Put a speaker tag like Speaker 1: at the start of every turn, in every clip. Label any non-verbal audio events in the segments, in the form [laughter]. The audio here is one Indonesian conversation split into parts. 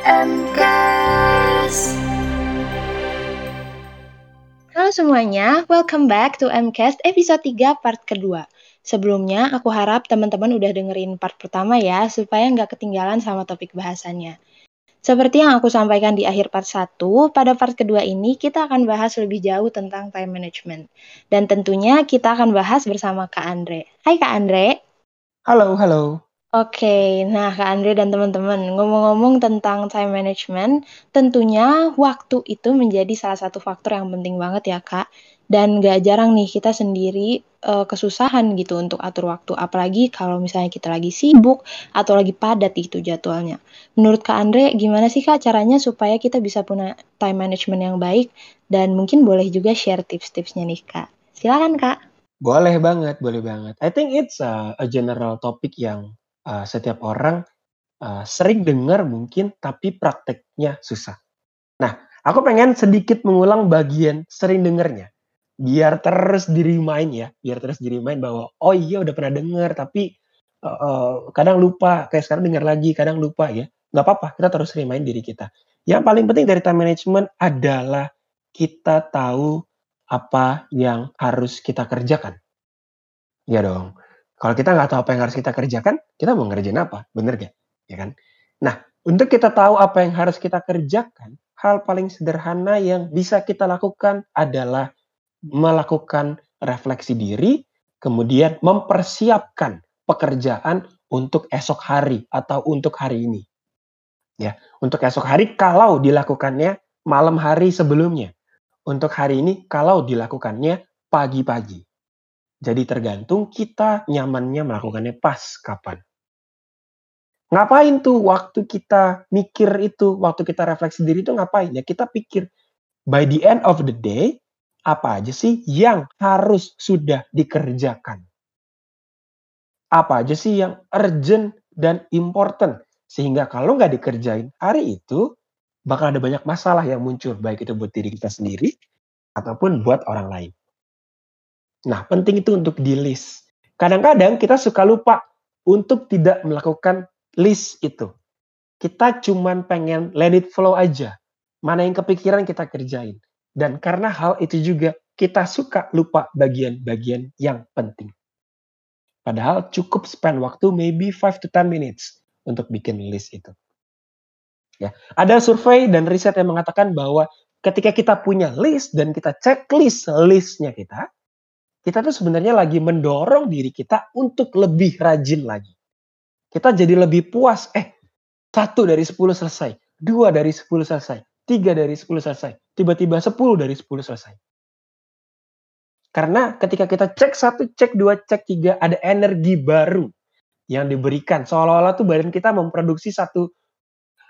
Speaker 1: MCAS. Halo semuanya, welcome back to MCAS episode 3 part kedua. Sebelumnya, aku harap teman-teman udah dengerin part pertama ya, supaya nggak ketinggalan sama topik bahasannya. Seperti yang aku sampaikan di akhir part 1, pada part kedua ini kita akan bahas lebih jauh tentang time management. Dan tentunya kita akan bahas bersama Kak Andre. Hai Kak Andre.
Speaker 2: Halo, halo.
Speaker 1: Oke, nah Kak Andre dan teman-teman, ngomong-ngomong tentang time management, tentunya waktu itu menjadi salah satu faktor yang penting banget ya Kak. Dan gak jarang nih kita sendiri uh, kesusahan gitu untuk atur waktu, apalagi kalau misalnya kita lagi sibuk atau lagi padat gitu jadwalnya. Menurut Kak Andre, gimana sih Kak caranya supaya kita bisa punya time management yang baik? Dan mungkin boleh juga share tips-tipsnya nih Kak. Silakan Kak.
Speaker 2: Boleh banget, boleh banget. I think it's a, a general topic yang uh, setiap orang uh, sering dengar mungkin, tapi prakteknya susah. Nah, aku pengen sedikit mengulang bagian sering dengarnya biar terus di remind ya, biar terus di remind bahwa oh iya udah pernah dengar tapi uh, uh, kadang lupa, kayak sekarang dengar lagi, kadang lupa ya. Nggak apa-apa, kita terus remind diri kita. Yang paling penting dari time management adalah kita tahu apa yang harus kita kerjakan. Ya dong. Kalau kita nggak tahu apa yang harus kita kerjakan, kita mau ngerjain apa? Bener gak? Ya kan? Nah, untuk kita tahu apa yang harus kita kerjakan, hal paling sederhana yang bisa kita lakukan adalah melakukan refleksi diri, kemudian mempersiapkan pekerjaan untuk esok hari atau untuk hari ini. Ya, untuk esok hari kalau dilakukannya malam hari sebelumnya. Untuk hari ini kalau dilakukannya pagi-pagi. Jadi tergantung kita nyamannya melakukannya pas kapan. Ngapain tuh waktu kita mikir itu, waktu kita refleksi diri itu ngapain? Ya kita pikir by the end of the day apa aja sih yang harus sudah dikerjakan? Apa aja sih yang urgent dan important? Sehingga kalau nggak dikerjain hari itu, bakal ada banyak masalah yang muncul. Baik itu buat diri kita sendiri, ataupun buat orang lain. Nah, penting itu untuk di list. Kadang-kadang kita suka lupa untuk tidak melakukan list itu. Kita cuman pengen let it flow aja. Mana yang kepikiran kita kerjain. Dan karena hal itu juga kita suka lupa bagian-bagian yang penting. Padahal cukup spend waktu maybe 5 to 10 minutes untuk bikin list itu. Ya, ada survei dan riset yang mengatakan bahwa ketika kita punya list dan kita checklist listnya kita, kita tuh sebenarnya lagi mendorong diri kita untuk lebih rajin lagi. Kita jadi lebih puas. Eh, satu dari sepuluh selesai, dua dari sepuluh selesai, tiga dari sepuluh selesai. Tiba-tiba sepuluh dari sepuluh selesai. Karena ketika kita cek satu, cek dua, cek tiga, ada energi baru yang diberikan. Seolah-olah tuh badan kita memproduksi satu,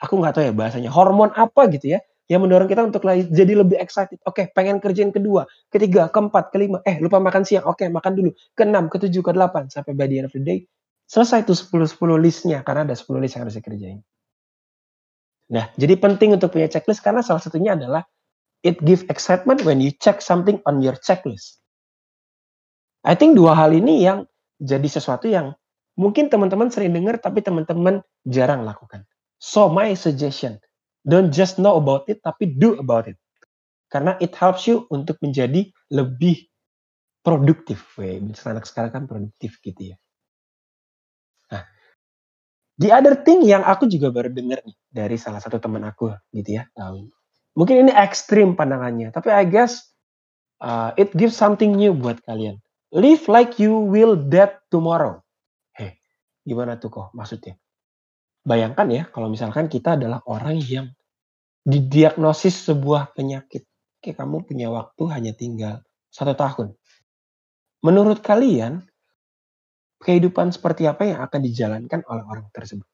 Speaker 2: aku nggak tahu ya bahasanya, hormon apa gitu ya, yang mendorong kita untuk jadi lebih excited. Oke, pengen kerjain kedua, ketiga, keempat, kelima. Eh, lupa makan siang. Oke, makan dulu. Keenam, ketujuh, ke delapan. Sampai by the end of the day, selesai tuh 10-10 listnya. Karena ada 10 list yang harus dikerjain. Nah, jadi penting untuk punya checklist karena salah satunya adalah it give excitement when you check something on your checklist. I think dua hal ini yang jadi sesuatu yang mungkin teman-teman sering dengar tapi teman-teman jarang lakukan. So my suggestion, don't just know about it tapi do about it. Karena it helps you untuk menjadi lebih produktif. Weh, anak sekarang kan produktif gitu ya. The other thing yang aku juga baru dengar nih dari salah satu teman aku gitu ya. Um, mungkin ini ekstrim pandangannya, tapi I guess uh, it gives something new buat kalian. Live like you will dead tomorrow. Heh, gimana tuh kok maksudnya? Bayangkan ya kalau misalkan kita adalah orang yang didiagnosis sebuah penyakit. Oke, kamu punya waktu hanya tinggal satu tahun. Menurut kalian, kehidupan seperti apa yang akan dijalankan oleh orang tersebut.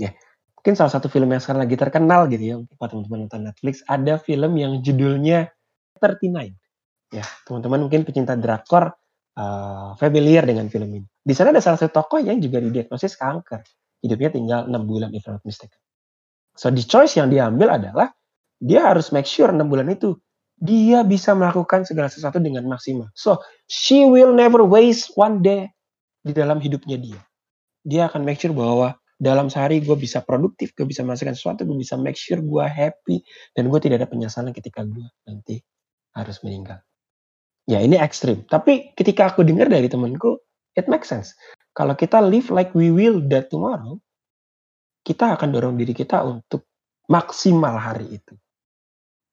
Speaker 2: Ya, mungkin salah satu film yang sekarang lagi terkenal gitu ya, buat teman-teman nonton Netflix, ada film yang judulnya 39. Ya, teman-teman mungkin pecinta drakor uh, familiar dengan film ini. Di sana ada salah satu tokoh yang juga didiagnosis kanker. Hidupnya tinggal 6 bulan if not mistaken. So the choice yang diambil adalah dia harus make sure 6 bulan itu dia bisa melakukan segala sesuatu dengan maksimal. So, she will never waste one day di dalam hidupnya dia. Dia akan make sure bahwa dalam sehari gue bisa produktif, gue bisa menghasilkan sesuatu, gue bisa make sure gue happy, dan gue tidak ada penyesalan ketika gue nanti harus meninggal. Ya ini ekstrim. Tapi ketika aku dengar dari temanku, it makes sense. Kalau kita live like we will that tomorrow, kita akan dorong diri kita untuk maksimal hari itu.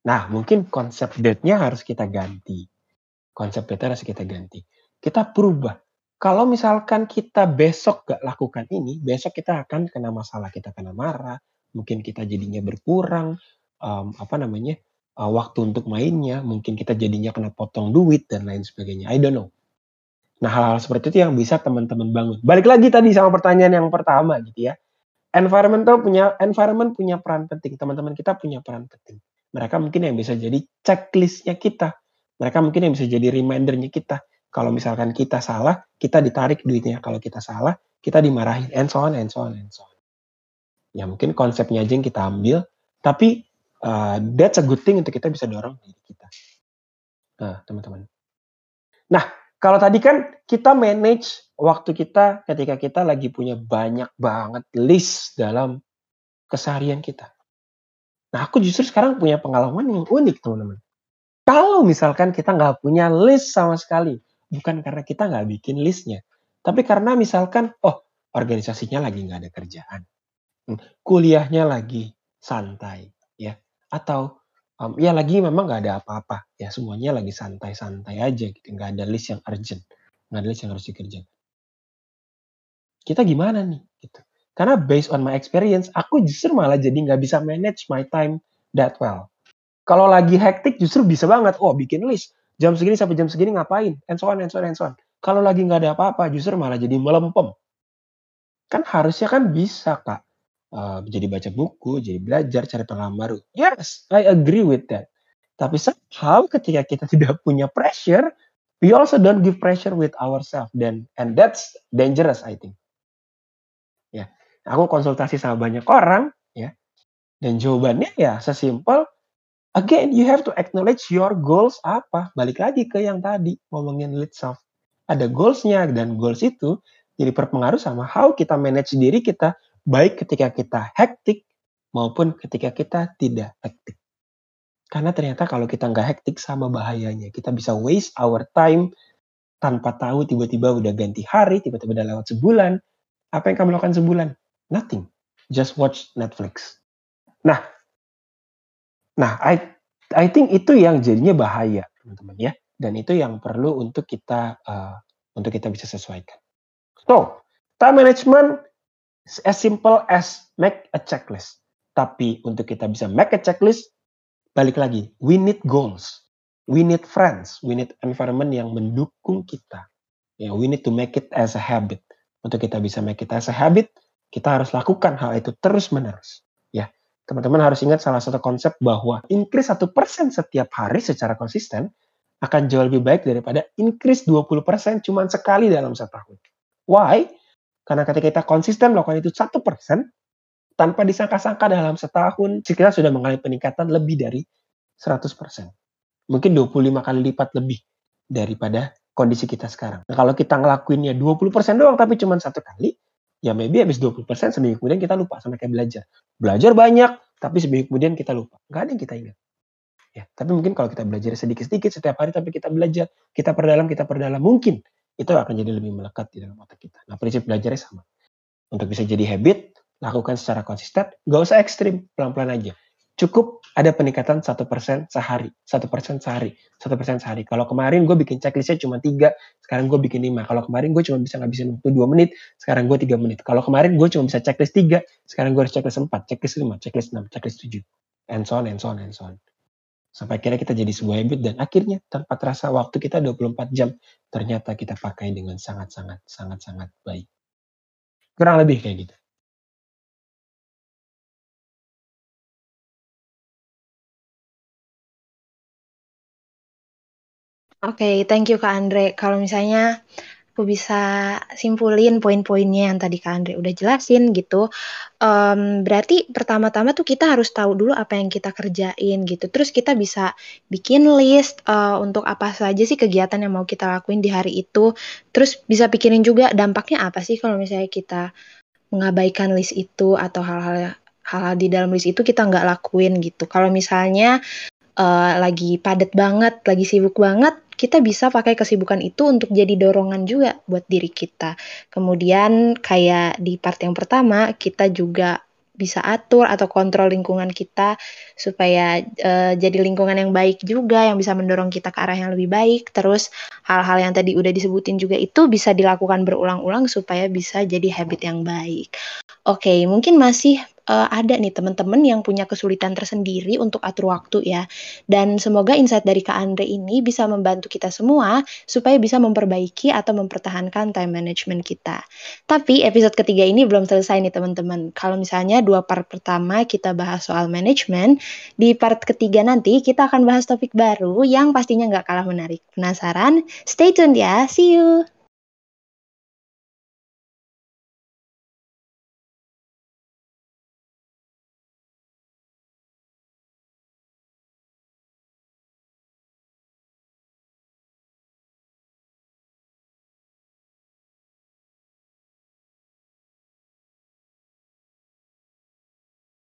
Speaker 2: Nah, mungkin konsep date-nya harus kita ganti. Konsep date harus kita ganti. Kita berubah. Kalau misalkan kita besok gak lakukan ini, besok kita akan kena masalah, kita kena marah, mungkin kita jadinya berkurang, um, apa namanya, uh, waktu untuk mainnya, mungkin kita jadinya kena potong duit dan lain sebagainya. I don't know. Nah hal-hal seperti itu yang bisa teman-teman bangun. Balik lagi tadi sama pertanyaan yang pertama gitu ya. Environment tuh punya environment punya peran penting. Teman-teman kita punya peran penting. Mereka mungkin yang bisa jadi checklistnya kita. Mereka mungkin yang bisa jadi remindernya kita. Kalau misalkan kita salah, kita ditarik duitnya. Kalau kita salah, kita dimarahin. And so on, and so on, and so on. Ya mungkin konsepnya aja yang kita ambil. Tapi uh, that's a good thing untuk kita bisa dorong diri kita. Nah, teman-teman. Nah, kalau tadi kan kita manage waktu kita ketika kita lagi punya banyak banget list dalam keseharian kita. Nah, aku justru sekarang punya pengalaman yang unik, teman-teman. Kalau misalkan kita nggak punya list sama sekali, bukan karena kita nggak bikin listnya, tapi karena misalkan, oh organisasinya lagi nggak ada kerjaan, hmm, kuliahnya lagi santai, atau um, ya lagi memang nggak ada apa-apa, ya semuanya lagi santai-santai aja, gitu, nggak ada list yang urgent, nggak ada list yang harus dikerjakan. Kita gimana nih, gitu? Karena based on my experience, aku justru malah jadi nggak bisa manage my time that well. Kalau lagi hektik justru bisa banget, oh bikin list, jam segini sampai jam segini ngapain, and so on, and so on, and so on. Kalau lagi nggak ada apa-apa, justru malah jadi melempem. Kan harusnya kan bisa, Kak. Uh, jadi baca buku, jadi belajar, cari pengalaman baru. Yes, I agree with that. Tapi somehow ketika kita [laughs] tidak punya pressure, we also don't give pressure with ourselves. Dan and that's dangerous, I think. Ya, aku konsultasi sama banyak orang, ya, dan jawabannya ya sesimpel Again, you have to acknowledge your goals apa. Balik lagi ke yang tadi, ngomongin lead self. Ada goalsnya, dan goals itu jadi berpengaruh sama how kita manage diri kita, baik ketika kita hektik, maupun ketika kita tidak hektik. Karena ternyata kalau kita nggak hektik sama bahayanya. Kita bisa waste our time tanpa tahu tiba-tiba udah ganti hari, tiba-tiba udah lewat sebulan. Apa yang kamu lakukan sebulan? Nothing. Just watch Netflix. Nah, Nah, I I think itu yang jadinya bahaya, teman-teman ya. Dan itu yang perlu untuk kita uh, untuk kita bisa sesuaikan. So, time management as simple as make a checklist. Tapi untuk kita bisa make a checklist, balik lagi, we need goals. We need friends, we need environment yang mendukung kita. Ya, we need to make it as a habit. Untuk kita bisa make it as a habit, kita harus lakukan hal itu terus-menerus. Ya, teman-teman harus ingat salah satu konsep bahwa increase satu persen setiap hari secara konsisten akan jauh lebih baik daripada increase 20% cuma sekali dalam satu tahun. Why? Karena ketika kita konsisten melakukan itu satu persen, tanpa disangka-sangka dalam setahun, kita sudah mengalami peningkatan lebih dari 100%. Mungkin 25 kali lipat lebih daripada kondisi kita sekarang. Nah, kalau kita ngelakuinnya 20% doang tapi cuma satu kali, ya maybe habis 20% seminggu kemudian kita lupa sama kayak belajar. Belajar banyak, tapi seminggu kemudian kita lupa. Gak ada yang kita ingat. Ya, tapi mungkin kalau kita belajar sedikit-sedikit setiap hari tapi kita belajar, kita perdalam, kita perdalam, mungkin itu akan jadi lebih melekat di dalam otak kita. Nah, prinsip belajarnya sama. Untuk bisa jadi habit, lakukan secara konsisten, gak usah ekstrim, pelan-pelan aja cukup ada peningkatan satu persen sehari, satu persen sehari, satu persen sehari. Kalau kemarin gue bikin checklistnya cuma tiga, sekarang gue bikin lima. Kalau kemarin gue cuma bisa ngabisin waktu dua menit, sekarang gue tiga menit. Kalau kemarin gue cuma bisa checklist tiga, sekarang gue harus checklist empat, checklist lima, checklist enam, checklist tujuh, and so on, and so on, and so on. Sampai akhirnya kita jadi sebuah habit dan akhirnya tanpa terasa waktu kita 24 jam ternyata kita pakai dengan sangat-sangat sangat-sangat baik. Kurang lebih kayak gitu.
Speaker 1: Oke, thank you Kak Andre. Kalau misalnya aku bisa simpulin poin-poinnya yang tadi Kak Andre udah jelasin gitu, um, berarti pertama-tama tuh kita harus tahu dulu apa yang kita kerjain gitu. Terus kita bisa bikin list, uh, untuk apa saja sih kegiatan yang mau kita lakuin di hari itu. Terus bisa pikirin juga dampaknya apa sih kalau misalnya kita, mengabaikan list itu atau hal-hal hal-hal di dalam list itu kita nggak lakuin gitu. Kalau misalnya uh, lagi padat banget, lagi sibuk banget, kita bisa pakai kesibukan itu untuk jadi dorongan juga buat diri kita. Kemudian kayak di part yang pertama, kita juga bisa atur atau kontrol lingkungan kita supaya uh, jadi lingkungan yang baik juga yang bisa mendorong kita ke arah yang lebih baik terus hal-hal yang tadi udah disebutin juga itu bisa dilakukan berulang-ulang supaya bisa jadi habit yang baik oke okay, mungkin masih uh, ada nih teman-teman yang punya kesulitan tersendiri untuk atur waktu ya. Dan semoga insight dari Kak Andre ini bisa membantu kita semua supaya bisa memperbaiki atau mempertahankan time management kita. Tapi episode ketiga ini belum selesai nih teman-teman. Kalau misalnya dua part pertama kita bahas soal manajemen, di part ketiga nanti kita akan bahas topik baru yang pastinya nggak kalah menarik. Penasaran? Stay tuned ya. See you!